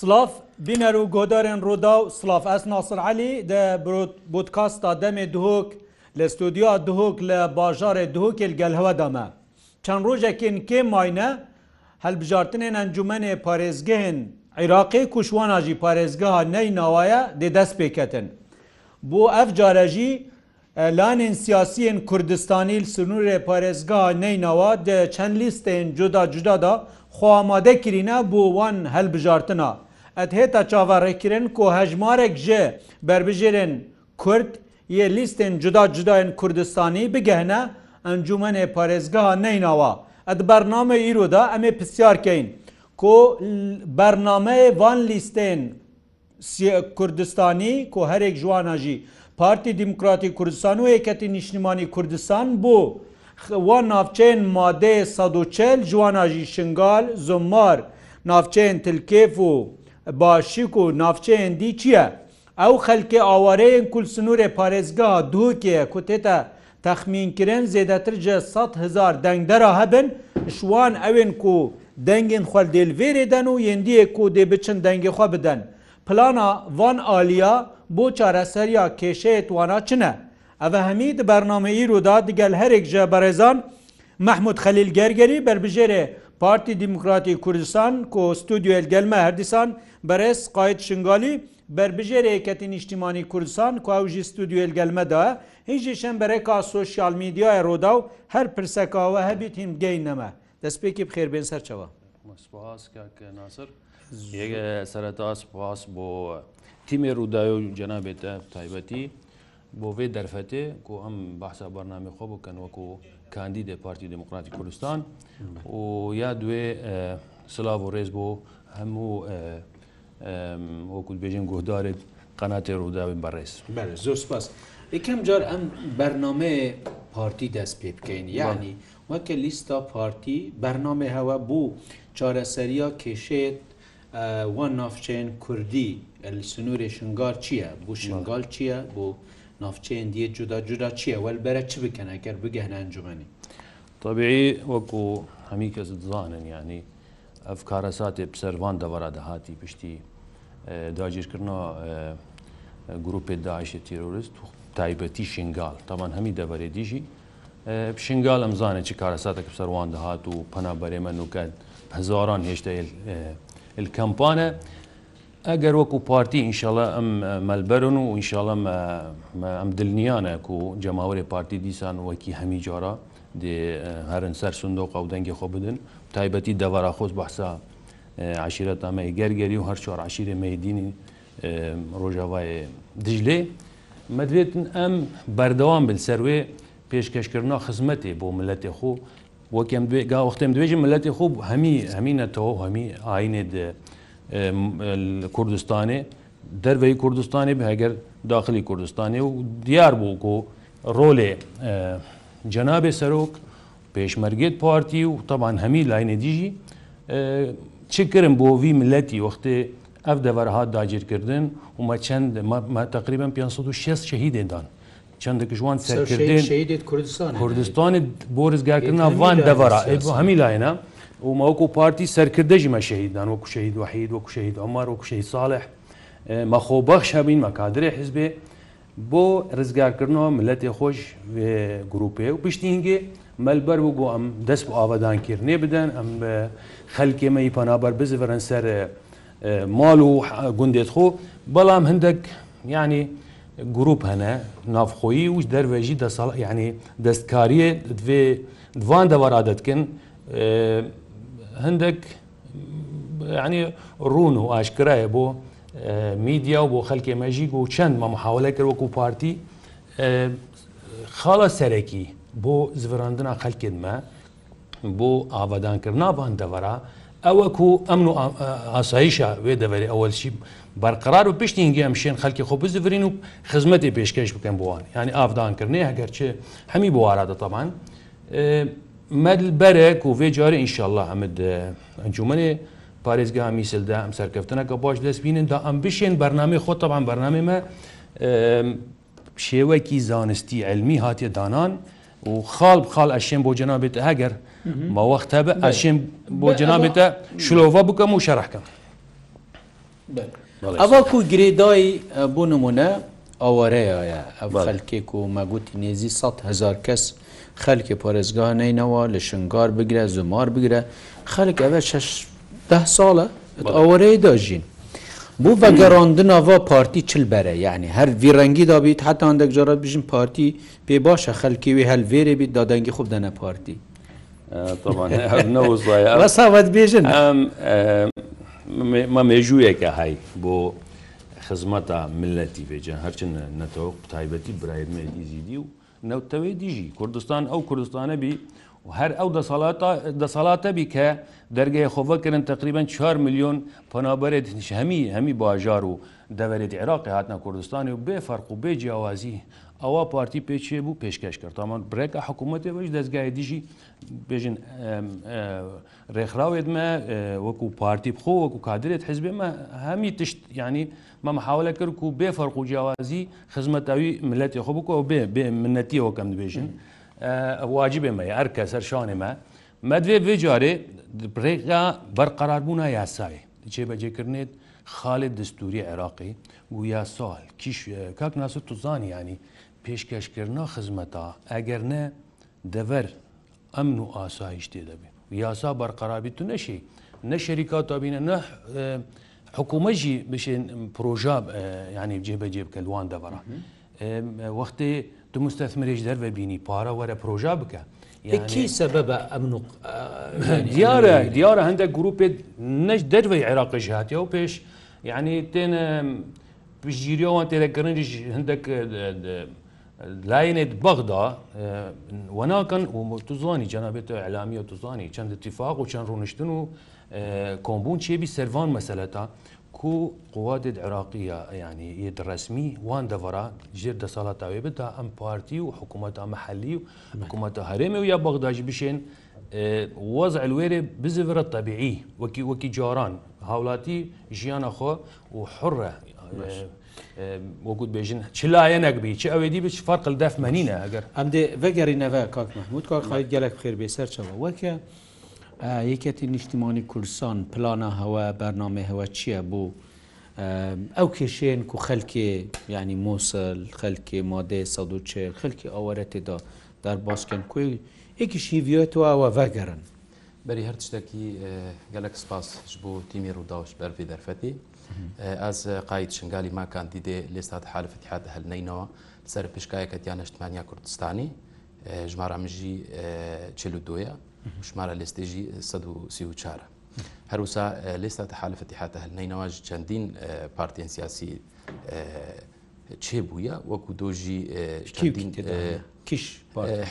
سلاف بینەر و گۆدارێن ڕوودا و سلاف ئەس ناسرعەلی دە بودکاستا دەمێ دهۆک لە ستودیا دهۆک لە باژارێ دهۆکل گەلهەوەدامە. چەند ڕۆژێکین کێ ماینە هەلبژارتنێن ئەنجومێ پارێزگەهن عێراقی کوشواناژی پارێزگەها نەی ناوایە دێ دەست پێکەتن. بۆ ئەف جارەژی لانên siyasiyên Kurdistanî sunûrê parêzga neynawa de çend listeyên cuda cuda da xu amade kirîne bû wan helbijartina. ئەت هێتا چاوەڕێکردن کۆ هەژمارێک ji berbiژێرên کورد yê lîstên cuda cudayên Kurdistanî bigehne encûmenê parêzgeha neynawa. Ed bername îro da em ê pisyarkeyn. Ko bernameyê van lîstên Kurdistanî ku herek jiwana jî Parti Demokratî Kurdistan û yeketî nişnimanî Kurdistan bû. Wan navçeyên madeyê sadoçel jiwana jî şingal, zumar, navçeyên tilkêf û باشیک و نافچەیەندی چییە؟ ئەو خەلکێ ئاوارەیەن کول سنوورێ پارێزگا دووکێ کوتێتە تەخمینکردن زێدەتر جە 100 هزار دەنگدەرا هەبن شوان ئەوێن کو دەنگین خوەلدێلڤێرێ دەن و یندیە کو دێ بچن دەنگی خوا بدەن. پلانا وان ئالیا بۆ چارەسەریا کێشەیە توانە چنە؟ ئەvە هەمی di bernameyî roda digel herek ji berêzan Mehmud Xelil Gergerî berbijêrê Parti Demokratî Kurdistan ku studyoel gelme herdisan بەرز قاید شنگالی berbijê rêketî niştimani Kurdisan ku ew jî studyoel gelmeda e hêjî şembereka sosyal medyaya rodaw her pirseka we hebî hîn geyneme destpêkî xêrbên serçeva Nasir serta spas bo tîmê rûdayo cenabê te taybetî bo vê derfetê ku em behsa bername xwe bikin weku kandî de Partî Demokratî Kuristan û ya duê silav û rêz bo hemû وەکوت بێژین گۆدارێت قەناتێ ڕووداوین بەڕێز زۆر سپاس یکەم جار ئەم بەرنمەیە پارتی دەست پێ بکەین یعنی وەکە لیستا پارتی بەرنامێ هەوە بوو چارەسەریا کێشێت وان نافچەین کوردی سنووری شنگار چییە بوو شنگال چییە بۆ نافچەین دیە جودا جودا چییە وەل بەرە چ بکەن ئەگەر بگەهنانجمانی طبیعی وەکو هەمی کەس دزانن ینی ئەف کارە ساتێ پسەروان دەوەرە دەهاتی پشتی داگیرکردنەوە گروپێک داعشە تیرۆریست و تایبەتی شنگال تاوان هەمی دەبەرێ دیژی شنگال ئەمزانێت چی کارەساتێک سەروان دەهات و پەنابەرێمە نوکەن هزاران هێشتا کەمپانە ئەگەر وەکو پارتی ئینشاالە ئەم مەلبەرن و ئینشاالە ئەم دلنیانە و جەماوەێ پارتی دیسان وەکی هەمی جارە هەرن سەر سندۆق ئەو دەنگی خۆ بدن تایبەتی دەوەرا خۆز بەحسا عشیرەت ئەمەی گەرگەری و هەر چۆر عشیرە مەدینی ڕۆژاوای دژلێ مەدوێتن ئەم بەردەوام بن سەروێ پێشکەشکردنا خزمەتێ بۆ ملەتی خۆ وەکەم گاوەختم دوێژی ملەتی خۆ هەمی هەمینەتەوە هەمی ئاینێ کوردستانێ دەربەی کوردستانی بە هەگەر داخلی کوردستانی و دیار بوو کۆ ڕۆلێ جەنابێ سەرۆک پێشمەرگێت پارتی و تەبان هەمی لاینە دیژی چی کردم بۆ وی ملەتی وەختێ ئەف دەڤەرهات داگیرکردن ومە چەند تقریبا 560 شەهیدێندان چندێک ژوان سەرکردن کوردستانی بۆ ڕزگارکردنا وان دەڤرا هەمی لایەنە ومەوەکو پارتی سەرکردەژیمە شەهیددان وەکو شەهید وحید وەکو شەهید ئەمار وەکو شەهید ساڵح مەخۆبەخش هەبین مەکادرێ حزبێ بۆ ڕزگارکردنەوە ملەتی خۆش گروپێ و پشتی هنگێ مەلبەر و بۆ ئەم دەست بۆ ئاوادانکردێ بدەن ئەم خەلکێمەی پەنابەر بزبرن سەر ماڵ و گوندێت خۆ بەڵام هەندێک ینی گروپ هەنە نافخۆیی وش دەروێژی ینی دەستکاریە دوێ دوان دەوەرادەتکن هەندێک ینی ڕون و ئاشکرایە بۆ میدیا و بۆ خەلکێ مەژی و چەند مەمەحاولە کردوەکو و پارتی خاڵە سەرەکی بۆ زڤراندنا خەلکێنمە بۆ ئاوادانکردنا باندەوەرا ئەوەکو ئەمن و ئاساییشە وێ دەبەری ئەوەلشی بەرقرار و پشتینگە ئەم شێن خەلکی خۆ بزفرین و خزمەتی پێشکەش بکەن بووان ینی ئافدانکردنی هەگەرچێ هەمی بوارادە تەمان مەدل بەرێک و وێ جارە ئینشاءله ئەمد ئەنجومێ پارێزگا میسلدا ئەم سەرکەوتنەکە باش دەستبینن دا ئەم بشێن بەرنامی خۆتەبان بەرنامێمە شێوەکی زانستی علمی هاتیە دانان و خاڵ خاڵ ئەشێن بۆ جنابێتە هەگەر ماوەختە بە ئەشێن بۆ جنابێتە شلۆڤە بکەم و شەرحکەم ئەواکو گرێدای بۆ نمونە ئەوەرەیە خەلکێک و مەگوتی نێزی 100 هزار کەس خەلکی پارێزگانینەوە لە شنگار بگرە زمار بگرە خەلک ئەوە ده ساڵە ئەوەرەی داژین بوو بەگەڕاندنەوە پارتی چل بەرە یعنی هەر ڤڕەنگی دابیت حتان دەگجارە بژین پارتی پێ باشە خەلکیوی هەلڤێرێ بیت دادەنگی خوب دەنە پارتی ساوت بێژن ما مێژوویەکە هەی بۆ خزمەتە ملەتی بێجە هەرچن نەتەوە تایبەتی برایمە دیزیدی و نەوتەوەی دیژی کوردستان ئەو کوردستانە بی و هەر ئەو دەسەڵاتەبی کە دەرگای خۆڤەکردن تقریبان 4 میلیۆن پەنابەرێت هەمی هەمی باژار و دەوەرێت عێراقی هاتنە کوردستانی و بێفەرق و بێجیاووازی ئەوە پارتی پێچێ بوو پێشکەش کرد تامان برێکە حکوومەتی بەش دەستگای دیژی بێژن ڕێکخراوێتمە وەکو پارتی بخۆ وەکو کادرێت حزبێمە هەمی تشت ینی مەمە حاولە کرد و بێفەرق و جیاووازی خزمەتاوی ملەتی خۆ بکەوە بێ بێ منەتیەوەکەم دبێژن. واجبێمە هەر کەس هەر شانێمە مەدوێ بێ جارێ برێکدا بەرقەراربوونا یاسایێ چێ بەجێکردنێت خاڵێت دەستوری عێراقی و یا ساڵ کیش کاک ناسە توزانانی ینی پێشکەشکردنا خزمەتا ئەگەر نە دەڤەر ئەم و ئاسایش تێ دەبێت یاسا بەرقەرابی تو نەشی نە شەریکاتابینە نە حکوومەژی بشێن پرۆژاب ینی جێبەجێبکە لوان دەبڕە وەختی دو مستثمرێش دەرببینی پارە وەرە پرۆژا بکە کی سەبە بە ئەمن دیارە دیارە هەندێک گروپێت نەش دەروی عێراقش هااتیا و پێش یعنی تێنە پشگیریەوەوان تێرە گەرنجش هەندێک لاینێت بەغدا وەناکەن و توزانی جەنابێت علامی و توزانی چەند اتفاق و چەند ڕوونشتن و کۆمبون چێبی سەروان مەسەلەتا کو قوادت عراقیە ینی ئید ڕسمی وان دەڤرا ژێر دە ساڵاتاوێ بتا ئەم پارتی و حکوومەتە مەحەلی و حکوومەتە هەرێمە و یا بەغداش بشێن وەزع الوێرێ بزیڤرە تەبیعی وەکی وەکی جاران هاوڵاتی ژیانە خۆ و حڕە وەگووت بێژن چلایە نەکبی چ ئەوێدی بچ فەرقل دەفمەنینە ئەگەر ئەمدێ بەگەڕینەوە کاک محمود کاک خی گەلک خێر بێسەرچەوە وەکە یەکەتی نیشتیمانی کوردستان پلانە هەوە بەرنامە هەوە چییە بوو؟ ئەو کێشێن و خەلکێ ینی مۆسل خەلکێ مادەی سەدوچێ خەلکی ئەوەرە تێدا دەرباسکەن کوێ یەکی شیڤێتەوەوە ڤەگەرن بەری هەر شتێکی گەلک سپاس بوو تیمی ڕووداوش بەرفی دەرفەتی ئەس قایت شنگالی ماکاندی دێ لێستا حالفتحات هەلنینەوە سەر پشکایەکەتیان نیشتمانیا کوردستانی ژمارە مژی چلو دوە ژمارە لێستێژی 1940 هەروسا لێستا تەحالفەتی حتە هەلنەینەواژ چەندین پارتێن سیاسی چێ بووە وەکو دۆژی کیش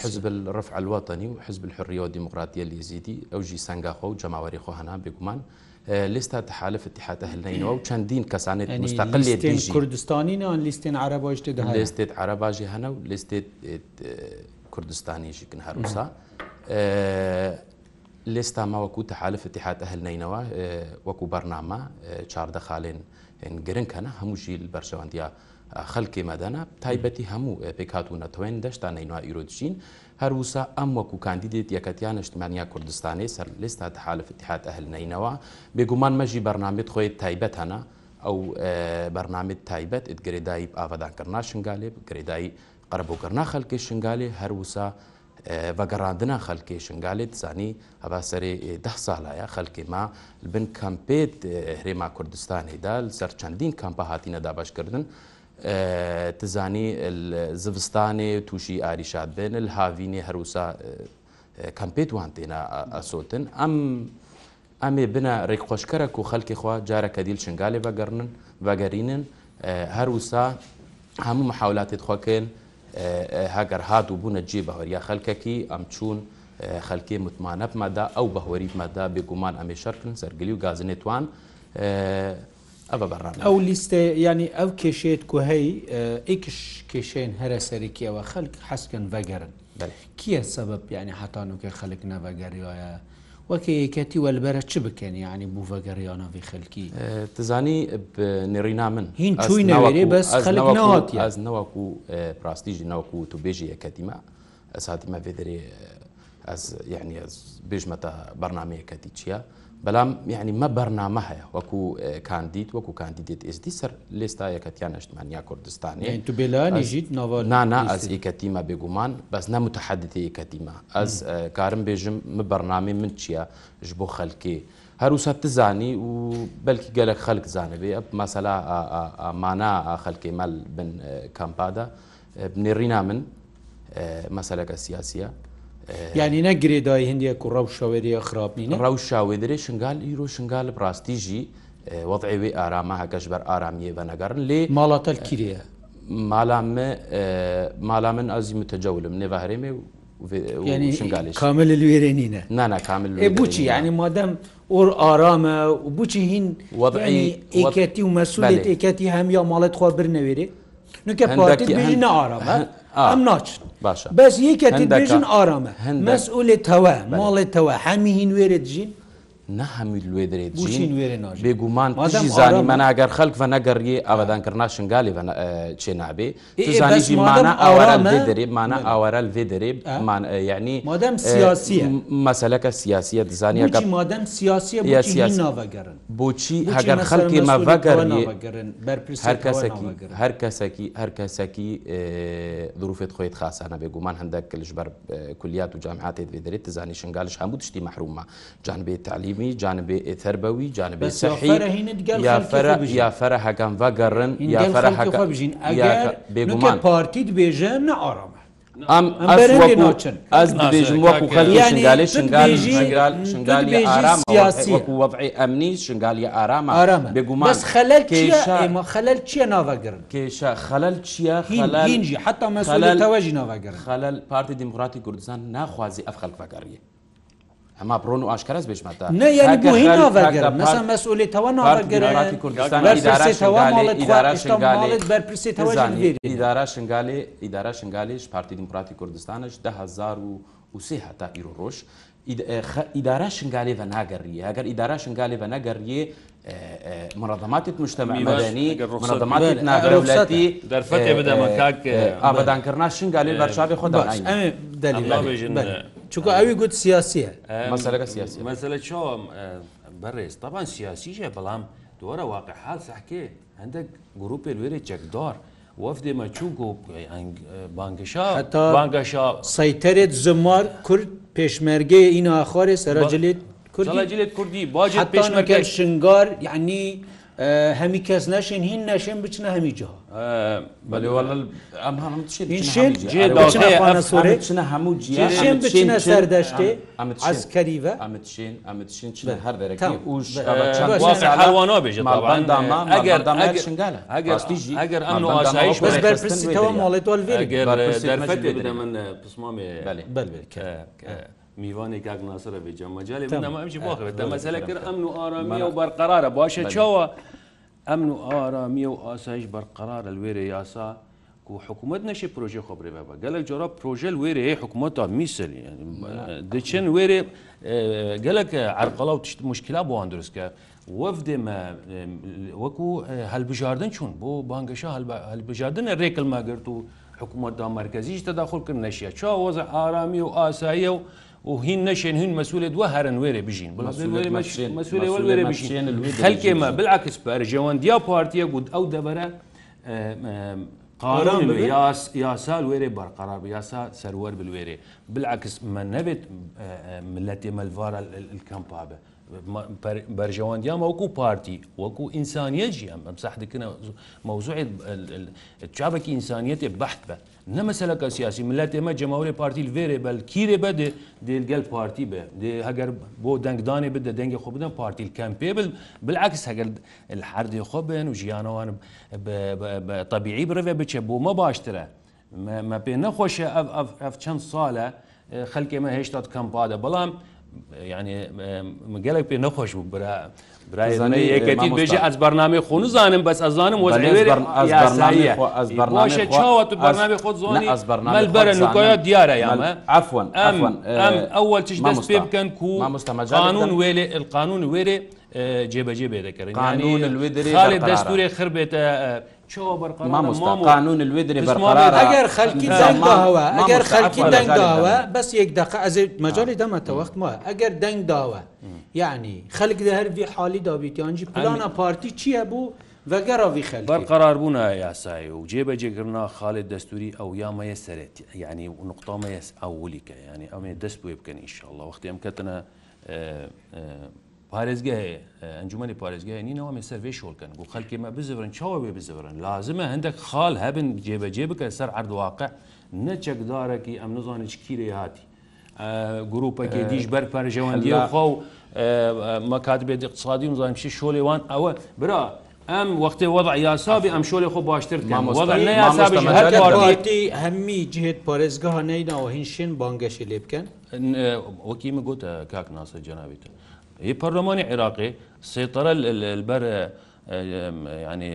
حزب ڕف الواتنی و حزب الحریەوە دیموکراتیە لێزیدی ئەوژی سنگاخۆ و جەماوەری خۆ هەنا بێگومان لێستا تحالف اتحاد هەلینەوە و چەندین کەسانێت مستقل لێ کوردستانینان لیستێن عرباش لێستێت عرباژی هەنە و لێستێت کوردستانیشی کن هەروسا لێستا ماوەکو تەحالف اتحاد ئەهل نینەوە وەکو بەرنامە چاردە خاڵێن گرنگکەە هەموو ژیل بەرژەوەندیا خەلکی مەدەنا تایبەتی هەموو پێکاتونە توێن دەشتا نینوە ئیرۆدژین هەروسا ئەم وەکو کاندیدێت یەکەتیان نیشتمانیا کوردستانی سەر لێستا تەحالف اتحاد ئەهل نینەوە بێگومان مەژی بەرنامێت خۆی تایبەت هەنا ئەو بەرنامێت تایبەت ئتگرێدایی ئاوادانکردنا شنگالێ گرێدایی قەربووکردنا خەلکی شنگالی هەروسا بەگەڕاندنا خەلکی شنگالێت زانی هەبا سەری ده ساڵایە خەلکی ما بن کەمپێت هرێما کوردستانیدا سەر چەندین کەمپە هاتیینەدا باشکردن. تزانی زستانێ تووشی ئاریشاد بێن هاوینێ هەروسا کەمپێت وان تێنا ئەسۆتن ئەم ئەمێ بنە ڕێکخۆشکەرە و خەلکی خوا جارەکە دیل شنگالێ بەگەڕن بەگەرینن هەروسا هەموو مححولاتێت خۆکەن هەگەر هاات و بوونە جێ بەهۆریا خەلکەکی ئەم چوون خەلکی متمانە بمەدا ئەو بەهۆریمەدا بێگومان ئەمێ شەرکردن سەرگلی و گازنێتوان ئەوە بەڕان ئەو لیستە ینی ئەو کێشێت کوهەی ئیکش کێشێن هەرە سەرکیەوە خەلک حەسکن بەگەرن کیە سەبب ینی حتانوکە خەلک نەبەگەریایە؟ وەکە یەکەتی وەلبەرە چ بکەن ینی بووڤگەڕیانەوی خەلکی دەزانی نێڕینا من هین چوی نەوەێ بەس خەلەوەتی ئاز نەوەکو پراستیژی ناوکو تو بێژی یەکەتیمە ئەساتیمە بێدرێ ئەس یعنی بێژمەتە بەرنمەیەکەتی چییە؟ بەڵام یعنی مە بەرنامە هەیە وەکو کاندید وەکو کاندیدێت ئێستی سەر لێستا یەکەتیان ئەشتمانیا کوردستانی تو بێلانیژیت نانا ئەس ئیکەتیمە بێگومان بەس نەمتەحەدتی ئیکەتیمە ئەس کارم بێژم مە بەرنامی من چییە ژ بۆ خەلکێ هەروسە تزانی و بەلکی گەلک خەلک زانەبێ ئەپ مەسەلا مانا خەلکێ مەل بن کەمپادا بنێڕینا من مەسەلەکە سیاسیە یعنی نە گرێدای هندێک و ڕەو شەوێریە خراپین ڕەو شاوێدرێ شنگال ئیرۆ شنگال ڕاستیژی وەضعێوێ ئارامە هەکەش بەر ئارامیە بەنەگەڕن لێ ماڵاتەل کیرە مالا من ئازی متەجەولم نێڤ هەرێمێ شنگالی کامل لێرە نینە نانا کامل بچی ینی مادەم ئۆر ئارامە و بچی هین وەضعی ئێکەتی و مەسوولێت ئێکەتی هەم یا ماڵێت خوا برنەوێرێ نکە پارتی نارامە. ئەم ناچن باشە بەس یەکەتی دەژن ئارامە هەند مەسئولێت تەوە ماڵێت تەوە هەمی هین وێرە دژین نەهەمید لێ درێت بێگومان ماژی زانی مەناگەر خەک بە نەگەڕیێ ئاوادانکردنا شنگالی چێ نابێ زانیژی مانە ئاوارال لێ دەرێ مانە ئاوارال لێ دەرێ یعنی مادەم سیاسیە مەسلەکە سیاسیە دزانیەکە مادەم سیاسیە ناوەگەرن بۆچی هەگەر خەڵکی مەڤگەرن هەر کەسێکی هەر کەسێکی هەر کەسێکی دروفێت خۆیت خاسانە بێگومان هەندێک کلژبەر کولیات و جامعاتێت لێ دەرێت زانی شنگالش هەموو تشتی مەحرومە جانبێت تعلیب علمی جانبێ ئێتەربەوی جانبێ یافرە هەکەم بە گەڕن یافرە هەکەژین بێگومان پارتیت بێژە نەئارامە ئەس بێژم وەکو خەلیانگالێ شنگالی ئارام وەکو وەضعی ئەمنی شنگالی ئارامە ئارامە بێگومان خەلەل ئێمە خەلەل چیە ناوەگرن کێشە خەلەل چیە خەلەنجی حتا مەسەلەوەژی ناوەگەر خەلەل پارتی دیموکراتی کوردستان ناخوازی ئەف خەلفەکەریە ئەما بڕۆن و ئاشکەز بێژمەدا نەگەرمەسا مەسئولیتەوە ناڕگەراتی کوردستانیدارا شنگالێ ئیدارا شنگالێش پارتی دیموکراتی کوردستانش دههزار و وسێ هەتا ئیرۆ ڕۆژ ئیدارا شنگالێ بە ناگەڕیە ئەگەر ئیدارا شنگالێ بە نەگەڕیە منظمات مجتمع مدني منظمات ناغرولاتي درفتي بدا مكاك آبادان كرنا شنقالي برشابي خدا دليل چونکە ئەوی گوت سیاسیە مەسەلەکە سیاسی مەسەلە چۆم بەڕێز تاوان سیاسیشە بەڵام دووەرە واقع حال سەحکێ هەندێک گروپی لێرە چەکدار. وەفدێ مەچووک و بانگشا بانگشا سەیتەرێت زمار کورد پێشمەرگەی ئیناخوارێ سەرجلێت کوردیت کوردی باجێت پێشمەکە شنگار یعنی هەمی کەس نەشین هین نەشێن بچنە هەمی جا ئەم هەموو بچنە سەردەشتێ ئەسکەریە ئەمتشین ئەمتشین هەر دەرەکەیوانەوە بێژێت ئەگەر ئەگەرگالە ئەگەر ئەم ئاسایش بەس بەرپرسیەوە ماڵێت وەلێ دەرفەت بدە من پسمامێ بەێ میوانی کاک ناسرە بێجە مەجاالی منەمە ئەمجی باخەوێت دەمەسەلە کرد ئەمن و ئارامیە و بەرقەرارە باشە چاوە ئەمن و ئارامیە و ئاسایش بەرقەرارە لێرە یاسا و حکوومەت نەشی پروۆژێ خۆبرێ بە گەلک جۆرا پرۆژە وێرە هەیە حکوومەتە میسلی دچن وێرێ گەلک ئەرقەڵا و تشت مشکلا بۆوان دروستکە وەفدێمە وەکو هەلبژاردن چوون بۆ بانگەشە هەلبژاردنە ڕێکلمەگررت و حکوومەتدا مرکزیش تەداخلکردن نەشیە چا وەزە ئارامی و ئاساییە و و هین نشێن هین مەسوولێت وە هەرن وێرە بژین مەسوولێ بژین هەلکێمە بالعکس پەرژەوەندیا پارتیە گوت ئەو دەبەرە قاران یاس یاسا وێرێ بەرقەراب یاسا سەروەەر بلوێرێ بالعکس مە نەبێت ملەتێ مەلوارە کەمپابە بەرژەوەندیا وەکو پارتی وەکو ئینسانیەت ژیان ئەم سەحدکردن مەوزوعێت چابکی ئینسانیەتێ بەحت بە. نه مثلا که سیاسی ملت ما جمهوری پارتی لویره بل کیره بده دلگل پارتی به اگر بو دنگدانی بده دنگ خوب بدن پارتی کمپی بل بالعکس اگر الحرد خوبن و جیانوان طبیعی بروه بچه بو ما باشتره ما پێ نەخۆشە ئەف چەند ساڵە خەلکێمە هێشتا کەمپادە بەڵام ینی گەلێک پێ نەخۆش بوو برا برایزانە یەکەتی بێژی ئەس بەرنامی خۆ نزانم بەس ئەزانم وەزانەوە خۆ زۆنی ئەس بەرە نکۆە دیارە یامە ئافۆن ئەوەل چش دەست پێ بکەن و مامستەمەجانون وێلێ القانون وێرێ جێبەجێ بێ دەکەن قانون لێ دەستوری خربێتە قانون الودري برقرار اگر خلکی دنگ داوە ئەگەر خەلکی دەنگ داوە بەس یەک دقه ئەز مەجای دەمەتە وەخت وە ئەگەر دەنگ داوە یعنی خەلک دە هەروی حالی دابییتیانجی پلانە پارتی چییە بوو؟ ڤگەڕاوی خەل بەرقەرار بوون یاسایی و جێبەجێگرنا خاڵێت دەستوری ئەو یامەیە سەرێت یعنی نقطامەیە ئەولیکە ینی ئەمێ دەست بێ بکەن ئینشاءله وەختیم کەتنە پارێزگە هەیە ئەنجومی پارێزگای نینەوە مێ سەر شۆڵکەن و خەلکێمە بزورن چاوە بێ بزورن لازمە هەندێک خاڵ هەبن جێبەجێ بکە سەر عردواقع نەچەکدارێکی ئەم نزانانی کیرێ هاتی گروپەکێ دیش بەر پەرژەوەندیخوا و مەکات بێت اقتصادی نزانیم چی شۆلێوان ئەوە برا ئەم وەختێ وەضع یاسابی ئەم شۆلێ خۆ باشتر هەممی جێت پارێزگە هەنەینەوە هین شێن بانگەشی لێ بکەن وەکی مەگوتە کاک ناسە جەناویتە. هي برلمان عراقي سيطرة البر يعني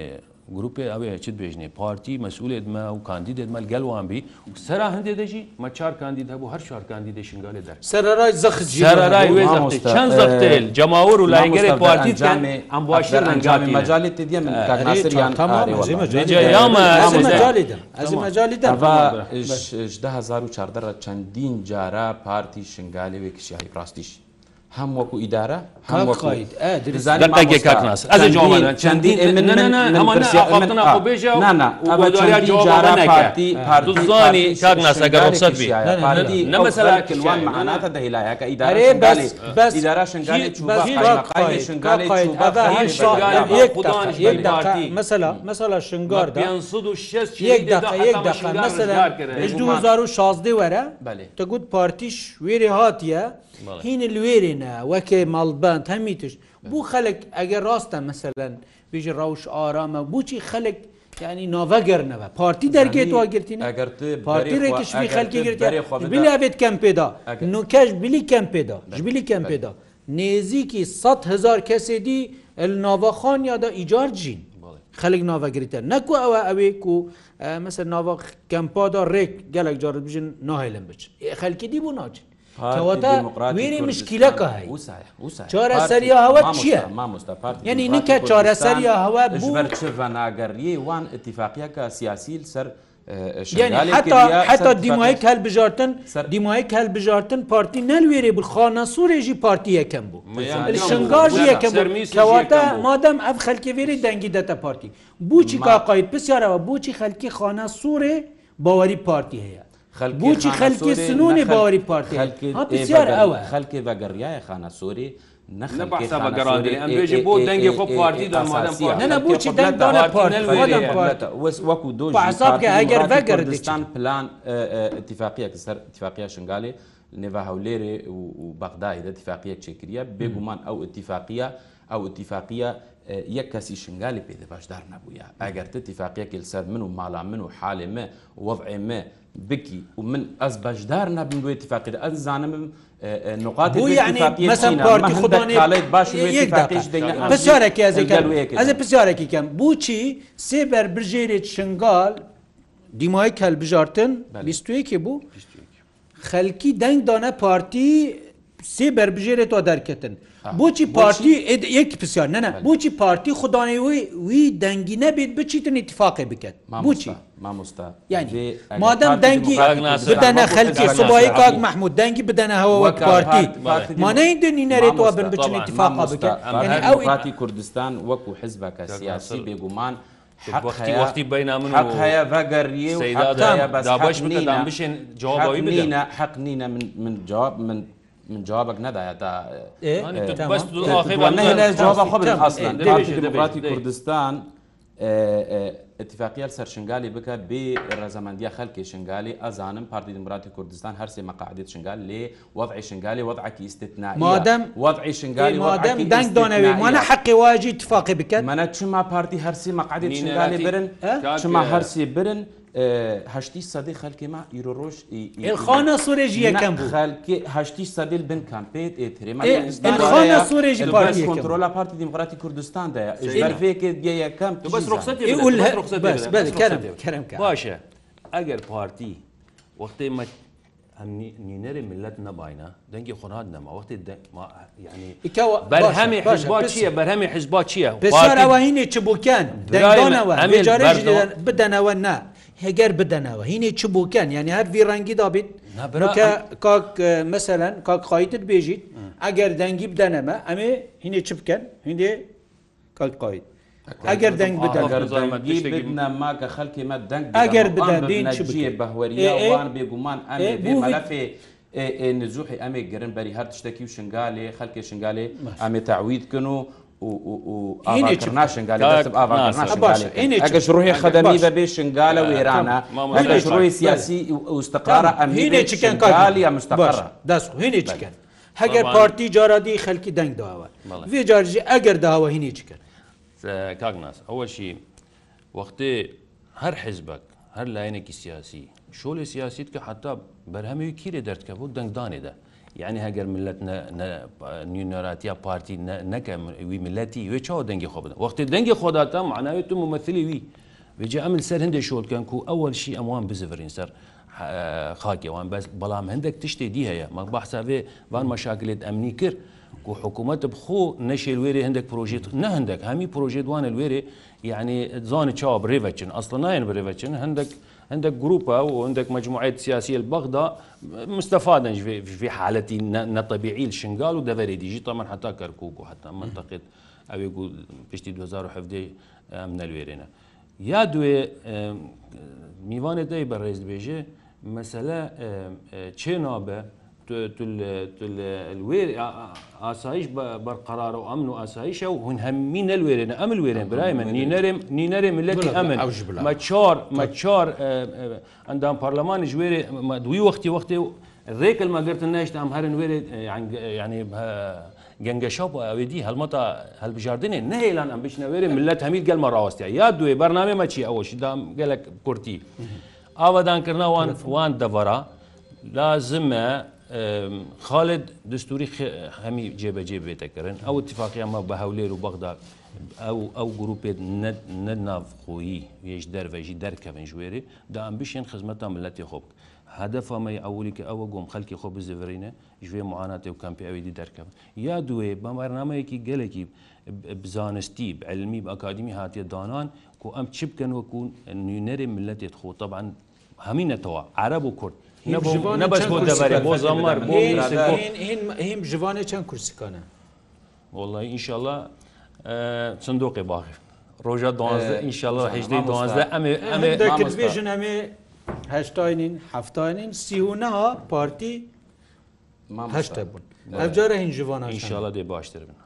گروپی ئەوەیە چیت بێژنێ پارتی مەسئولێتمە و کاندیدێتمە گەلوان بی سەرا هەندێ دەژی مە چار کاندید هەبوو هەر چوار کاندیدی شنگالێ دەر سەرای زەخجیرای چەند زەختێل جەماور و لایگەری پارتی ئەم باشە ئەنجامی مەجاالێت تێ من کاگەسریان تامەجای چەندین جارە پارتی شنگالێ وێ کشیایی ڕاستیش هەم وەکو ئیدارە چەندینێژانی کاکناسەگەڕسەوان معاناتە دەهیلایەکە ئیدارێ مەسەلا مەسەلا شنگار مەسەلا 2016 وەرە تەگوت پارتیش وێرێ هاتیە هینە لێرێن هێنا وەکێ ماڵبند هەمی توش بوو خەلک ئەگەر ڕاستە مەسەلەن بژی ڕەوش ئارامە بوچی خەلک ینی ناڤەگەرنەوە پارتی دەرگێت واگررتین پارتی ڕێکشوی خەلکی گرێت کەم پێدا نوکەش بلی کەم پێدا ژبیلی کەم پێدا نێزیکی 100 هزار کەسێدی ناوەخان یادا ئیجار جین خەلک ناوەگریتە نەکو ئەوە ئەوێ و مەسەر ناوە کەمپادا ڕێک گەلک جار بژین ناهێلم بچ خەلکی دی بوو ناچین وێری مشکیلەکە چارەسەری هەوە چییە یعنی نکە چارەسەری هەوە بوو ناگەڕیە وان اتفاقیەکە سیاسیل سەر حتا دیمایی کەل بژارتن دیمایی کەل بژارتن پارتی نەلوێرێ بخانە سوورێژی پارتی یەکەم بوو شنگاژ یەکەم کەواتە مادەم ئەف خەلکەوێری دەنگی دەتە پارتی بوچی کاقایت پرسیارەوە بۆچی خەلکی خانە سوورێ باوەری پارتی هەیە بۆچی خەلکی سنووری باوەری پارتی هەپسیار ئەوە خەلکی بەگەڕایە خانە سۆری بۆ دەنگی خۆ پارتیدانەبووچی وەکو دو ئەگەر بەگەردستان پلان اتفاقیە سەر اتفاقیە شنگالی نێوا هەولێرێ و بەغدایدا اتفاقیە چێکریە بێگومان ئەو اتفاقیە ئەو اتفاقیە یەک کەسی شنگالی پێ باشدار نەبووە ئەگەر تتیفاقیەکی لەسەر من و ماڵا من و حالێمە وەضعێمە بکی و من ئەس بەشدار نەبم دوێ تفاقیدا ئەس زانم نقاط پارتی پرسیارێکی کەم بچی سێ بەربژێرێت شنگال دیمای کەلبژارتن بیستوەیەکی بوو خەلکی دەنگدانە پارتی سێ بربژێرێتەوە دەرکەن بۆچی پارتی یەکی پرسیار نەنە بۆچی پارتی خوددانەوەی وی دەنگی نەبێت بچیتن اتفاقی بکەن بچی مامۆستا یعنی مادەم دەنگی بدەنە خەلکی سوبایی کاک مححمود دەنگی بدەنەوە وەک پارتی مانەی دنی نەرێتەوە بن بچین اتفاقا بکەن ئەو ئاتی کوردستان وەکو حزبەکە سیاسی بێگومان. وقتی وقتی بین من حق هيا بقريه وحق هيا بس دابش حق نينا, جواب حق نينا من, من جواب من من جوابك ندى ديمقراطي كردستان اتفاقیل سەرشنگالی بکە بێ ڕێزەمەندیە خەلکی شنگالی ئەزانم پارتی دمراتی کوردستان هەرسێ مەقاعدێت شنگال لێ وەضعی شنگالی وەضعکی ئیسنا مادەم وەضعی شنگالی مادەم دەنگ دۆنەوێ منە حەقی واجی تفاقی بکەن منە چما پارتی هەرسی مەقاعدی شنگالی برن چما هەرسی برن هەشتی سەدەی خەلکی ما ئیرۆژ خانە سوورێژی یەکەم هەشتی سەدل بن کامپیت ئێترێمانە سوورێژی کۆنتترۆلا پارتی دیموکراتی کوردستانداە ژێرفێکت گە یەکەم باشە ئەگەر پارتی وەختی نینەری ملت نەباینە دەنگی خۆنات نەما وەختی بەرهەمی حزبات چیە بەرهەمی حزبات چییە؟ بەسەر ئەوهینێ چ بووکەن دەنگەوە بدەنەوە نا. هێگەر بدەنەوە هینی چ بووکەن یعنی هەر ڤڕەنگی دابیت کە کاک مەسەەن کاک قایتت بێژیت ئەگەر دەنگی بدەنەمە ئەمێ هینێ چ بکەن هندێ کاک قایت ئەگەر دەنگ بدەماکە خەکی مە دەنگ ئەگەر بدەنجیە بەهوەریان بێگومان ئەمێ نزوحی ئەمێ گەرن بەری هەر شتێکی و شنگالێ خەلکی شنگالێ ئەمێ تاویدکن و ئەگەش ڕوحی خەدەمی بەبێ شنگالە وێرانە ئەگەش ڕۆی سیاسی ئوستقارە ئەمهینێکیکەنکالی مستەبەر دەستهێنێکیکەن هەگەر پارتی جارادی خەلکی دەنگ داوە وێ جارژی ئەگەر داوە هینێکیکەن کاکناس ئەوەشی وەختێ هەر حزبک هەر لایەنێکی سیاسی شۆلی سیاسیت کە حتا بەرهەمەوی کیرێ دەردکە بۆ دەنگدانێدا. یعنی هەگەر ملت نیونەراتیا پارتی نەکەم وی ملەتی وێ چاوە دەنگی خۆ بدەن وەختی دەنگی خۆداتە معناوێت تو ممەثلی وی وێجێ ئەمل سەر هەندێک شۆڵکەن و ئەوەل شی ئەموان بزفرین سەر خاکێوان بەس بەڵام هەندێک تشتێ دی هەیە مەک بەحساوێ وان مەشاکلێت ئەمنی کرد و حکوومەت بخۆ نەشێ لێرێ هەندێک پرۆژێت نە هەندێک هەمی پرۆژێت وانە لێرێ یعنی زانە چاوە بڕێڤەچن ئەسڵ نایەن بڕێڤەچن هەندێک عندك جروبا وعندك مجموعات سياسيه لبغداد مستفاده في حالتي نطبيعي الشنغال ودفري ديجي طبعا حتى كركوك وحتى منطقه او يقول بشتي 2017 من الويرينا يا دوي ميوان داي بريز بيجي مثلا تشينابه الوير اسايش برقرار وامن واسايش وهنهمين الويرين ام الويرين براي من نينرم نينرم ملتي امن ما تشار ما تشار عندهم برلمان جويري دوي وقتي وقتي الريك ما قرت الناش ام هرن ويري يعني يعني گەنگەشاپ ئەوێدی هەلمەتا هەلبژاردنێ نەهێلان ئەم بچنەوێرە ملەت هەمید گەلمە ڕاوستە یا دوێ بەرنامێمە چی ئەوەشی دام گەلک کورتی ئاوادانکردناوان وان دەڤرا لازمە خالد دستوری هەمی جێبەجێ بێتەکردن ئەو اتفاقیمە بە هەولێر و بەغدا ئەو ئەو گروپێت نە نافخۆیی هێش دەرڤێژی دەرکەون ژێری دام بشێن خزمەتە ملەتی خۆب هەدەفەمەی ئەولی کە ئەوە گۆم خەلکی خۆ بزڤرینە ژێ معاناتی و کەمپیاویدی دەرکەون یا دوێ بەمارنامەیەکی گەلێکی بزانستی علمی بە ئەکادمی هااتێ دانان و ئەم چ بکەن وەکوون نوێنەری ملەتێت خۆ طبعاان هەمینەتەوە عرب و کورد نەبش بۆ دەبارێ بۆ زەمار بۆ هیم ژوانێ چەند کورسەکانە وڵی ئینشاءله چندۆقی باخر ڕۆژە ئینشاءله هەجدی دوازدە ئەمێ ئەمێژن ئەمێ هشتاینین هەفتاینین سیونەها پارتی هەشتە بوون هەجارە هین ژوانە ئینشاءله دێ باشتر بن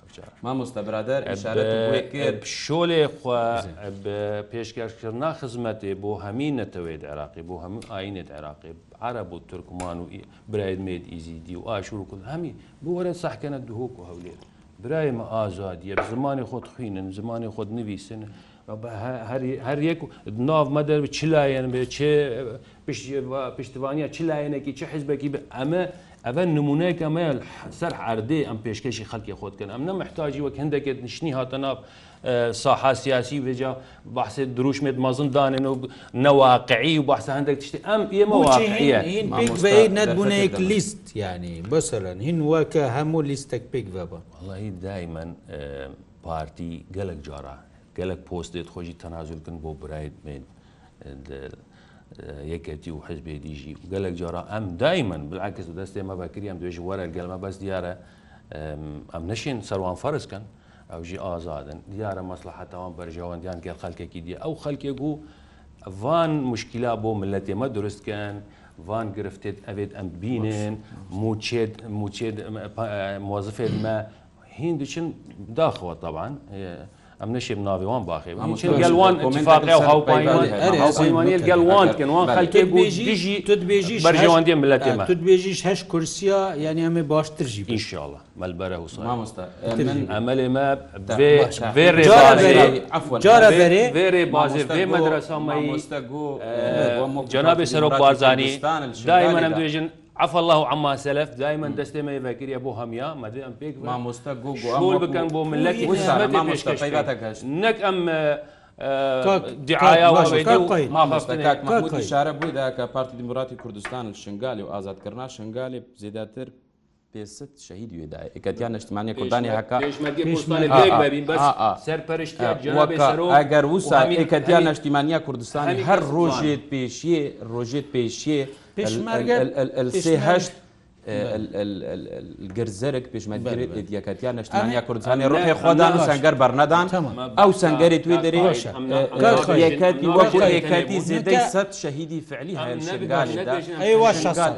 مامۆستا برادر شۆلێ پێشکەشکردنا خزمەتێ بۆ هەمین نەتەوێت عراقی بۆ هەموو ئاینێت عراقی عرب و ترکمان و برایدمێت ئیزیدی و ئاشور و هەمی بۆ وەرە سەحکەنە دهۆک و هەولێت برایمە ئازادیە زمانی خۆت خوێنن زمانی خۆت نویسن. هەر یەک ناو مەدەر چ لایەن بێ چێ پشتیوانە چ لایەنێکی چه حزبێکی بە ئەمە ئەە نمونەیەکە مە سەر عردێ ئەم پێشکەشی خەڵکی خۆتکەن ئەم نەمەحتاجی وەک هەندێکت نیشتنی هاتەناب ساحا سیاسی بێجا بەحسێ دروشمێت مەزن دانێن و نەواقعی و بەحسە هەندێک تشتی ئەم ئێمە نەتبوونەیەک لیست ینی بەسەرەن هین وەکە هەموو لیستێک پێک بەبە وڵی دایمەن پارتی گەلک جارە گەلک پۆستێت خۆشی تەنازولکن بۆ برایت بێن یەکەتی و حزبێ دیژی و گەلێک جارا ئەم دایمن بلعکەس و دەستی مە بەکری ئەم دوێژی وەرە گەلمە بەس دیارە ئەم نشین سەروان فەرزکەن ئەوژی ئازادن دیارە مەسلحەتەوان بەرژەوەندیان گەل خەلکێکی دی ئەو خەلکێک و وان مشکلا بۆ ملەتێمە درستکەن وان گرفتێت ئەوێت ئەم بینێن موچێت موچێت مۆزفێت مە هندوچن داخەوە تەوان ئەم نشێم ناوێوان باخێگەلوان اتفاقیا و هاوپەیمانیل گەلوان کنوان خەکێ بۆژی تبێژی بەرژێوان دێ ملەت ئێمە تبێژیش هەش کورسیا یعنی ئەمێ باشترژی ئینشاڵە مەلبەرە وسا ئەمەل ئێمە بێێێ بازێ بێ مەدرسا مەستا گو جەنابێ سەرۆک بازانی دایمەەم دوێژن عف الله عما سلف دائما دسته ما يفكر يا ابو هميا ما دام بيك ما مستقو شغل بكن بو ملتي نك ام دعاية وبيدو ما مستكاك محمود اشاره بو دا كبارت ديمقراطي كردستان الشنغالي وازاد كرنا شنغالي زيادتر پێست شەهید وێدا ئەکەتیان نیشتمانی کوردانی هەکە ئەگەر وسا ئەکەتیان نیشتیمانیا کوردستانی هەر ڕۆژێت پێشیە ڕۆژێت پێشیە پێشمەرگەهشت گرزەرک پێشمەگر دیەکەتیان نشتیان یا کوردستانی ڕۆحی خۆدان و سنگەر بەرنەدان ئەو سنگەری توی دەریەکەتی وەکەتی زیدەی سەد شەهیدی فعلی هەیە شنگال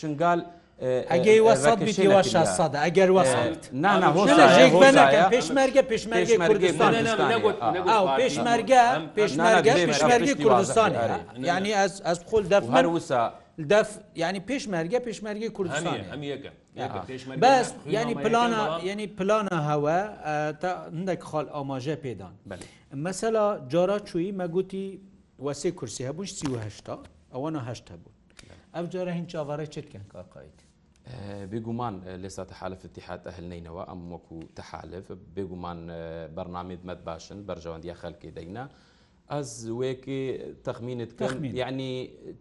شنگال ئەگەی وەسەڵ بیتیوە شاسەدا ئەگەر وەسەڵت پێشمەرگە پێشمەرگی کوردستان پێشمەرگە پێشمەرگە پێشمەرگی کوردستان ینی ئەس خۆل دەفمەر وسە دەف ینی پێشمەرگە پێشمەرگی کوردستان بەس ینی پلانە ینی پلانە هەوە تا هەندێک خاڵ ئاماژە پێدان مەسەلا جارا چووی مەگوتی وەسێ کورسی هەبوو سیهشتا ئەوانە هەشتا بوو ئەف جارە هین چاوەڕێ چتکەن کارقاییت بێگومان لێستا تەحالف تحات ئەهلنینەوە ئەم وەکو تەحالف بێگومان بەرنامێت مەد باشن بەرژەوەندی خەلکی دەینە ئەس وەیەکی تەخمینت کەخمی یعنی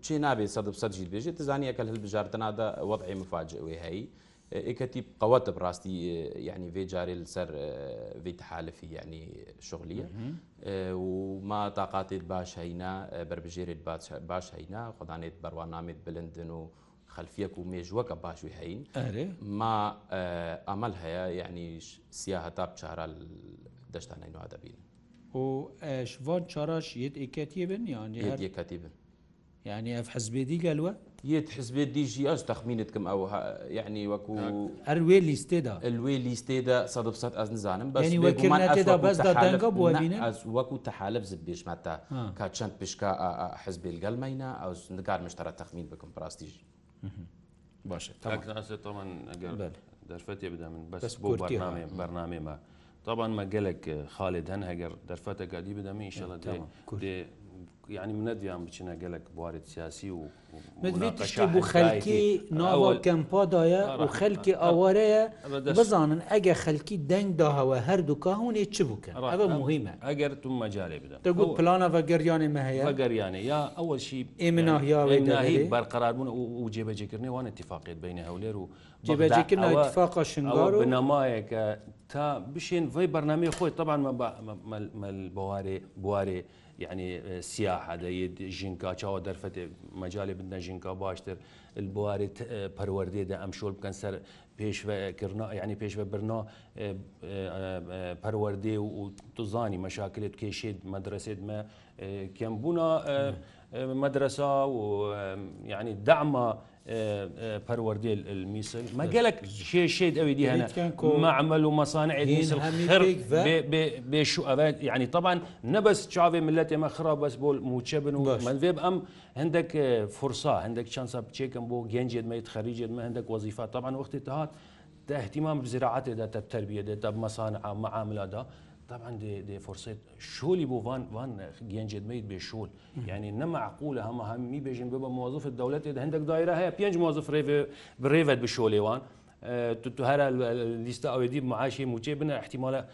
چی نابێت سە سەرجیت بێژێت تزانانی ئەکەل هەل بژاردننادا وەضعی مفاجئوی هەیە ئێکەتی قوەتە بڕاستی یعنی وێ جارێ لەسەر وێ تحالفی یعنی شغلیە و ما تااقاتێت باش هەینا بربژێرێت باش هەینا خدانێت بەڕوانامێت بلندن و خەلفیەک و مێژوەکە باشوی هەین ما ئەمەل هەیە یعنیش سیا هەتاب چارە دەشتانەی نووا دەبین و ئەشوان چاراش یەت ئێکەتیە بن یان یەکەتی بن یعنی ئەف حزبێدی گەلوە یەت حزبێت دیژی ئەس تەخمینتکەم ئەو یعنی وەکو ئەروێ لیستێدا ئەلوێ لیستێدا سەد ئەس نزانم بەێدا بەسدا دەنگە بووینە ئەس وەکو تەحالب زب بێژمەتە کا چەند پشکە حزبێ گەلمەینە ئەو نگار مشتەرە تەخمین بکەم پراستیژی باشە تامان ئەگەر دەرفەتێ بدە من بەس بۆ بەرنامێمە. طبعا ما قالك خالد هن هجر درفت قادي بدا مين ان شاء الله دي, دي ینی منەدیان بچینە گەلک بوارێت سیاسی و بۆ خەلکی ناوە کەمپادایە و خەلکی ئاوارەیە بزانن ئەگە خەلکی دەنگداهەوە هەردووکە هوێ چ بووکە ئەوە مهمە ئەگەر تو مەجارێ بدەن دەگوت پلانەوە گەریانێ مەهەیە گەریانە یا ئەوەشی ئێمەناهیاوی بەرقەراربوون و جێبەجێکردنی وانە اتفاقیت بینە هەولێر و جێبەجێکردن اتفاقا شنگار و نەمایەکە تا بشین وی بەرنمەی خۆی طبعا بەوارێ بوارێ يعني سياحه دايد جينكا تشاو درفت مجالي بدنا جينكا باشتر البواري پروردي ده امشول بكن سر پیش و کرنا یعنی پیش و برنا پرورده و تزانی مشاکل کشید مدرسه ما كان بنا مدرسه ويعني دعم پەروەردی میسر مەگەلک کێشێت ئەوی دیهێنە مەعمل و مەسانە بێش ئەوێت یعنی طبعاان نەبەس چاوێ ملەت ئێمە خراپ بەس بۆ موچە بن و منێب ئەم هەندێک فرسا هەندێک چەند سا بچێکم بۆ گەنجێت مەیت خەریجێتمە هەندێک وەزیفا طبعاان وەختی تهات اهتمام بزراعات ده تب تربيه ده تب مصانع معاملات ده طبعا دي دي فرصه شولي بو فان فان جنجد ميت بشول يعني نما عقوله هم هم مي بيجن بابا موظف الدوله اذا عندك دائره هي بينج موظف ريف بريفت بشوليوان أه تهرا الليستا او دي معاشي مجيبنا احتمال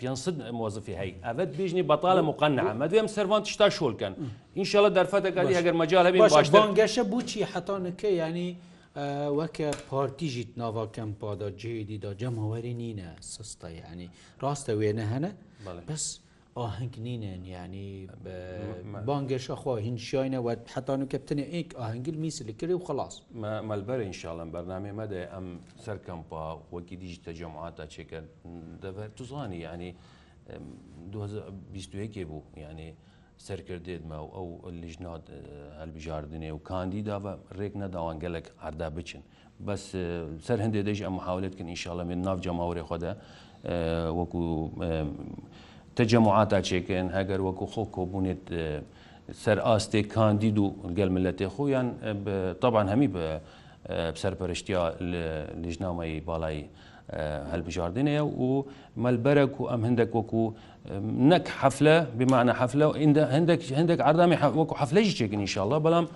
بينصد موظفي هي افد بيجني بطاله مقنعه ما دوام سيرفانت شتا شول كان ان شاء الله درفتك هذه اگر مجال بين باش بانجشه بوشي حتى نكي يعني وەکە پارتیژیت ناواکەم پادا جێدیدا جەمەوەری نینە سستە یعنی ڕاستە وێنە هەنە بەس آهنگ نینن ینی بانگشە خۆ هینشیینە وە حتان و کەپتنە ئیک ئاهنگل میسلکردی و خلاص مەلبەر انشاالم بەرنامێ مەدە ئەم سەرکەمپا وەکی دیژ تەجەمعاتە چێکە دەبەر توزانی ینی 2021 بوو ینی سەرکردێت ما و ئەو لیژنات هەلبژاردنێ و کاندیدا بە ڕێک نەداوان گەلک هەردا بچن بەس سەر هەندێک دەژ ئەم حاولێتکن ئینشاالە من ناو جەماورێ خۆدا وەکو تەجەمعاتە چێکن هەگەر وەکو خۆ کۆبوونێت سەر ئاستێک کاندید و گەل ملەتێ خۆیان طبعاان هەمی بە سەرپەرشتیا لیژنامەی باڵایی هەلبژاردنەیە و مەلبەرەك و ئەم هەندێک وەکو نەک حەفلە بمانە حەفلە هەندێک هەندێک ئاردامی وەکو حەفلەژی چێکن انشاءله بەڵام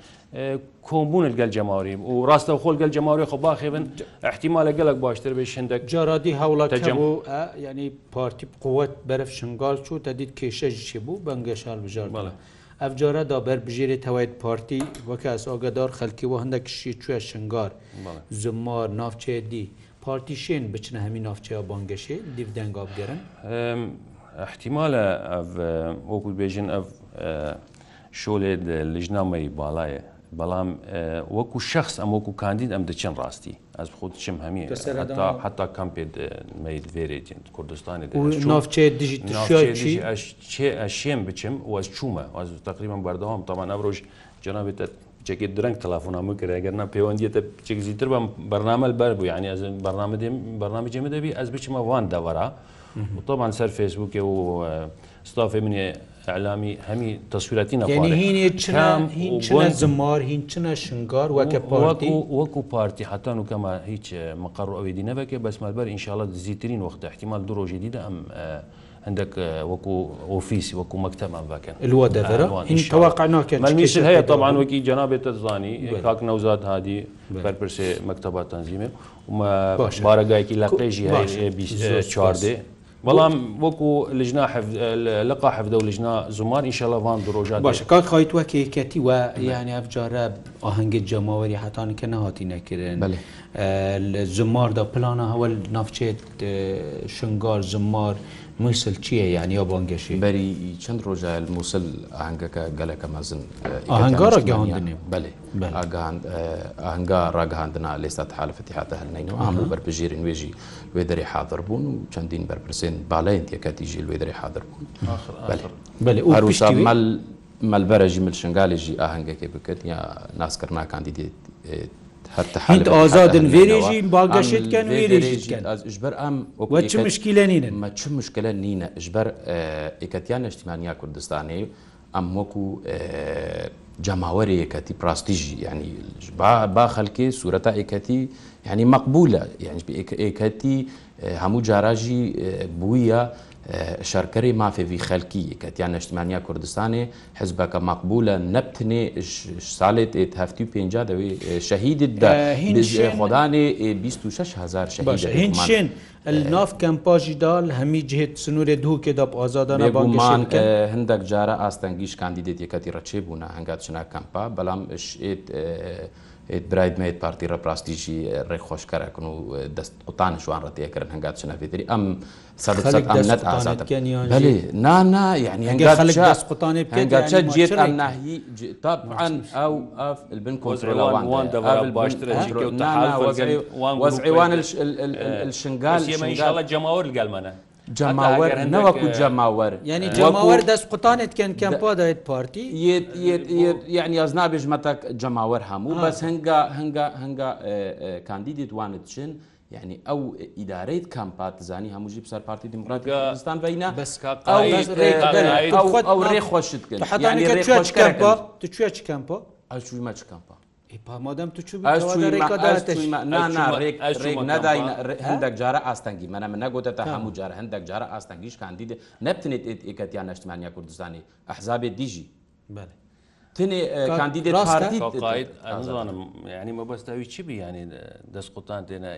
کۆمبوونت گەل جەماوری و ڕاستە خۆل گەل جەماوری خۆ باخێبن احتیما لە گەلک باشتر بێ شندێک جارادی هاوڵات ینی پارتی قوت بەرەف شنگال چوو تا دیت کێشەژی چی بوو بەنگەشال بژار بەڵە. ئەفجارە دابەر بژێری تەوایت پارتی وەکە ئەس ئاگدار خەلکی و هەندێک شی کوێ شنگار زمار نافچێ دی پارتی شێن بچنە هەمی نافچەیە بانگەشێ دیڤدەنگ ئاگەرن احتیمالە وەکو بێژن ئەف شۆلێ لەژنامەی باڵایە بەڵام وەکو شخص ئەم وەکو کاندید ئەم دەچێن ڕاستی ئەس خۆت چم هەمیە حتا کەمپێت مەیدێرێتین کوردستانی ئەشێم بچم واز چوومە واز تقریبان بەردەوام تامان ئەمڕۆژ جنابێتە چێکی درنگ تەلافۆنامە کرێگەرنا پەیوەندیێتە چێک زیتر بەم بەرنامە بەر بوو یعنی ئەز بەرنامە بەرنامە جێمە دەبی ئەس بچمە وان دەوەرە. وطبعا سەر فێسبووکێ و ستافێ منێ ئەعلامی هەمی تەسوورەتی نەخواێ زمار هین چنە شنگار وەکە پارتی وەکو پارتی حتان و کەمە هیچ مەقڕ ئەوێدی نەبەکە بەسمەبەر ئینشاالت زیترین وەختە احتیمال دو ڕۆژی دیدا ئەم هەندێک وەکو ئۆفیسی وەکو مەکتەمان باکەن لوە دەوەقعناکەمیشر هەیە تاوان وەکی جەنابێتە زانی کاک نەوزاد هادی بەرپرسێ مەکتتەبات تەنزیمێ بارەگایکی لە قێژی هەیە 24 دێ. بەڵام وەکو لەژنا لەقا حەفدە و لەژنا زمان ئیشەڵەوان درۆژان باش کاک خیت وەکێکەتی وە یانی ئەفجارە ئاهەنگە جەماوەری هەتان کە نەهاتی نەکردن لە زماردا پلانە هەوە نافچێت شنگار زمار مووسل چییە یان یا بانگەشی بەری چەند ڕۆژایل مووسل ئاهنگەکە گەلەکە مەزن ئاهنگارە گەهاندنێ بڵێ ئاهنگا ڕاگەهاندنا لێستا حالفەتی هاتە هەرنینەوە ئام بەرپژیرن وێژی لێ دەری حاضر بوون و چەندین بەرپرسێن باڵێن تێکەتیژی لێ دەری حاضر بوون بەێ ئەروشمەل مەلبەرەژی ملشنگالێژی ئاهنگەکەی بکرد یا ناسکردناکاندی دێت هەر ئازادن وێرێژی باگەشتکەن وێرێژیژبەر ئەم چ مشکلە نینە مە چ مشکلە نینە ژبەر ئێکەتیان نیشتیمانیا کوردستانی ئەم وەکو جەماوەری یەکەتی پراستیژی ینی با خەلکێ سوورەتا ئێکەتی ینی مەقبولە یعنی ئێکەتی هەموو جاراژی بوویە شەرکەری مافێوی خەلکی کەتیان نیشتمانیا کوردستانی حزبەکە مەقبولە نەبتنێ ساڵێت هەفتی و پێ دەوێت شەهیدت خۆدانێ 26 هزار شین ناف کەمپاژی دال هەمی جهێت سنوورێ دووکێدا ئازادانە بانگمان کە هەندێک جارە ئاستەنگیش کاندیدێتەکەتی ڕەچێ بوون هەنگات چنا کەمپا بەڵام برایدمێت پارتی ڕپراستیژی ڕێخۆشکەرەکن و دەست قوتانشوان ڕەتەیەکردن هەنگات چنەفێتری ئەم سەرەت ئازادەێ نانا یعنیگەتان ئەو بن کۆزڕێوان باشتر وەزعێوان شنگال ئێمەشاڵە جەماوە لەگەلمەە جەماوەر نەوەکو جەماوەر یعنی جەماوەر دەست قوتانێت کەن کەمپۆدایت پارتی یعنی ئەز نابێژمەتەک جەماوەر هەموو بەس هەنگا هەنگا هەنگا کاندیدی دوانت چن. یعنی ئەو ئیدارەیت کامپات زانی هەمووجی بسەر پارتی دموکراتستان بینە بەسکەڵ ڕێ خۆشت کرد حتا چێ چکەمپۆ ئەچوویمە چکەمپۆ مادەم تو هەندێک جارە ئاستەنگی منە من نەگوتە هەموو جارە هەندێک جارە ئاستەنگیش کاندید نەبتنێت ئێکەتیان نەشتمانیا کوردستانی ئەحزابێت دیژی تێ کاندید ڕاستیزانم ینی مەبەستاوی چی بیانی دەست قوتان تێنە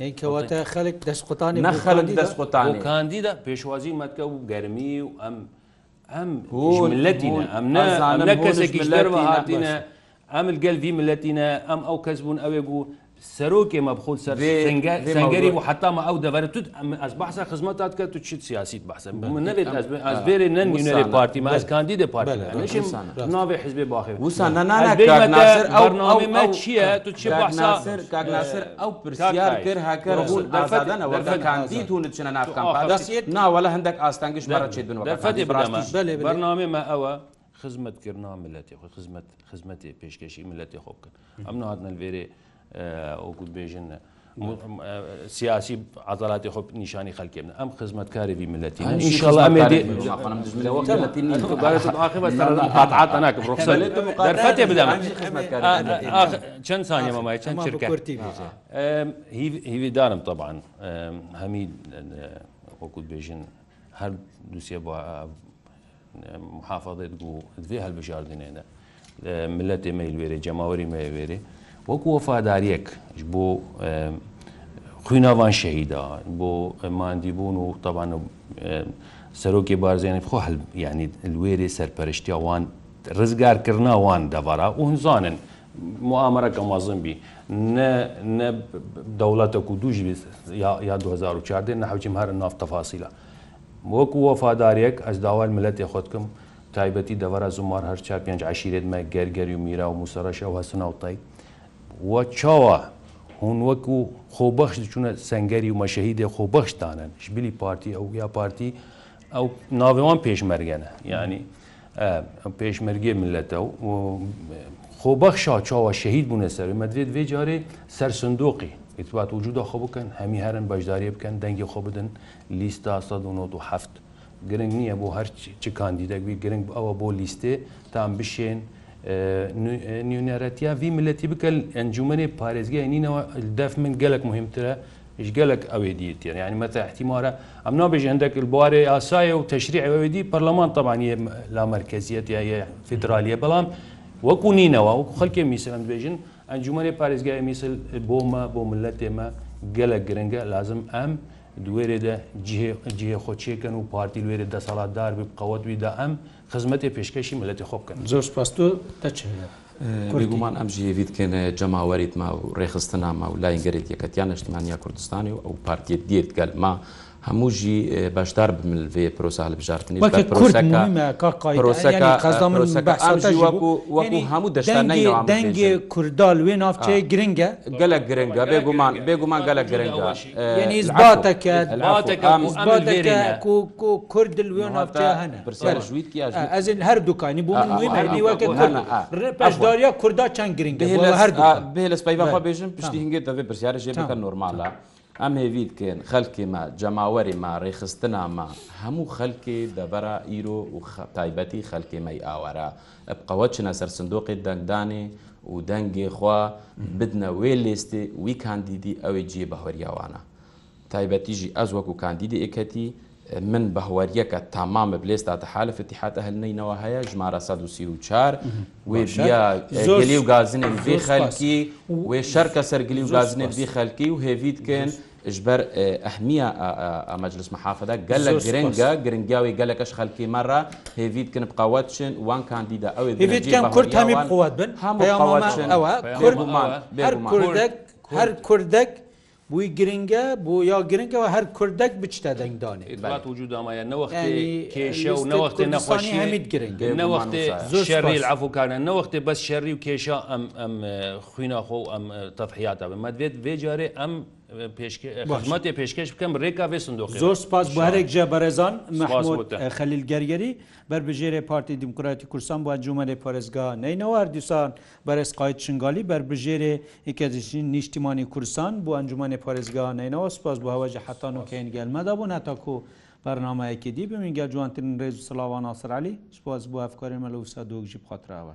ینیکەواتە خەلک دەست قوتانی نەخەلک دەست قوتان کاندیدا پێشوازی مەکە و گەرمی و ئەم ئەم لەتی ئەم نە کەسێکی لەرەوە هاتینە. ئەم گەلوی ملەتینە ئەم ئەو کەس بوون ئەوێ بوو سەرۆکێ مەبخۆل سەرگەری و حتاممە ئەو دەبەر تو ئەس باسا خزمەتات کە تو چیت سیاسیت باسە نەبێت ئەسبێرێ نەنگێ پارتی مەسکاندی دە پارت ناوێ حزبێ باخێ وسانەناەرنامە چییە تو چی باسر کاگناسر ئەو پرسیار کرد هاکەڕبووکاندی تونت چنە ناکەم دەستێت ناوەە هەندێک ئاستانگەش بەڕچێت بنەوە بەرنامێمە ئەوە خزمەتکردنا ملەتی خۆی خزمەت خزمەتی پێشکەشی ملەتی خۆ بکەن ئەم نهاتنە لێرێ ئەوگووت بێژن سیاسی عضلاتی خۆ نیشانی خەکێن ئەم خزمەتکاری ملەتی ئەمێتێ بدەم چەند سانیە مەمای چەند چرکە هیویدارم طبعاان هەمی وەکوت بێژن هەر دووسێ بۆ محافظێت بوو دوێ هەلبژاردنێنە ملەتێ مەیلوێرە جەماوەری مەوێرێ وەکو وەفاداریەک بۆ خویناوان شەهیدا بۆ مادی بوون و تەوانە سەرۆکی بارزیانی خۆ هەل ینی لێرێ سەرپەرشتیاوان ڕزگارکردناوان دەڤرا و هزانن معامەرەکە مازمبی دەوڵەتە و دوژ یا 2014 نەحوچیم هەر نافتەفاسیلا. وەکو وەفادارێک ئەس داوای ملەتی خۆتکم تایبەتی دەوەرە زمار هەرچا پێنج عشیرێتمە گەرگەری و میرا و مووسڕەش ئەو هەسناوتای وە چاوە هون وەکو خۆبەخش چونە سنگەری و مەشەهیدێ خۆبەخشتانن شبلی پارتی ئەو یا پارتی ئەو ناوێوان پێشمەرگەنە ینی پێشمەرگێ ملەتە و خۆبەخشا چاوە شەهید بوونە سەر مەدرێت وێجارێ سەرسندۆقی ئیتبات وجودا خۆ بکەن هەمی هەرن بەشداری بکەن دەنگی خۆ بدن لیستا 1970 گرنگ نییە بۆ هەر چ کاندیدەکبی گرنگ ئەوە بۆ لیستێ تام بشێن نیونەتیا وی ملەتی بکە ئەنجومێ پارێزگای نینەوە دەف من گەلک مهمترە هیچ گەلک ئەوێ دیتیان یعنی مەتە احتیمارە ئەم نابێژ هەندێک بوارێ ئاسایە و تەشری ئەوێدی پەرلەمان تەبانیە لا مرکزیەت یا فدرالیە بەڵام وەکو نینەوە وەکو خەلکێ میسەند بێژن ئەنجومەری پارێزگای میسل بۆمە بۆ ملەت ئێمە گەلە گرنگە لازم ئەم دوێرێدە جێ خۆچیەکەن و پارتی لێرە دەسەڵاتدار بێ قەوەتویدا ئەم خزمەتی پێشکەشی ملەتی خۆ بکەن زۆر پاستۆ دەچێت. بگومان ئەم ژیەوی بکەێنە جەماوەریت ما و ڕێخستە نامە و لای گەرێت یەکەتیان نیشتمانیا کوردستانی و ئەو پارتیت دیێت گەلما هەمووژی بەشدار بملێ پرۆسا هەبژارتنی وەکو هەموو دەنگێ کوردال وێ نافچەیە گرنگە گەلە گرنگە بێگومان بێگومان گەلە گرنگە کورد وێ نافچە هەن هەر دوکانی بوو پشداریا کوردا چەند گرنگە هەر بێ لە سپایبخوا بێژم پشتی هنگێت دەوێ پرسیارە ژێ نورمالە. ئەم هێوی بکەن خەلکی ما جەماوەری ما ڕێخستنا ما هەموو خەلکی دەبەرە ئیرۆ و تایبەتی خەلکی مەی ئاوارە بقەوە چنە سەر سندۆقی دەنگدانێ و دەنگێ خوا بدنە وێ لێستێ وی کاندیدی ئەوەی جێ بەهۆریاوانە تایبەتیژی ئەز وەکو کاندیدی ئەکەتی من بە هەواریەکە تامامە بلێستا تەحالف تحاتە هەلنینەوە هەیە ژمارە 1940 وێلی و گازنێک بێ خەلکی وێ شەرکە سەرگلی و گازنێک بی خەلکی و هێویتکەن ژبەر ئەهمیە ئەمەجلس محافدا گەلە گرنگە گرنگیاوی گەلەکەش خەلکی مەڕە هێویتکن بقاوەتشن وان کاندیدا ئەوێ کورد هەمی قوات بن هەمان هەر کوردێک هەر کوردێک بووی گرنگە بۆ یا گرنگەوە هەر کوردەك بچتە دەنگدانێ وجود ئەمایە نەوەختێ کێشە و نەوەختێ نەخۆشی هەمید گرنگ نەوەختێ شەڕی ئافوکانە نەوەختێ بەس شەڕی و کێشە ئەم ئەم خوینەخۆ ئەم تەفحیاتە بمە دوێت بێجارێ ئەم خزمەتی پێشکەش بکەم ڕێکا بێ سندۆ زۆر سپاس بارێک جە بەرێزان خەلیل گەرگەری بربژێرە پارتی دموکراتی کورسان بۆ جوومەێ پارێزگا نینەوە دیسان بەرز قایت چنگالی بربژێرە یکەزیشین نیشتیمانی کورسان بۆ ئەنجومانی پارێزگا نینەوە سپاس بۆ هەواژە حتان و کەین گەلمەدا بۆ ناتاکو. برنامەیەکی دی بمینگە جوانترین ڕێز و سلاوان ئاسرعلی سپاس بۆ ئەفکارێ مەلەوسا دۆکژی بخاتراوە.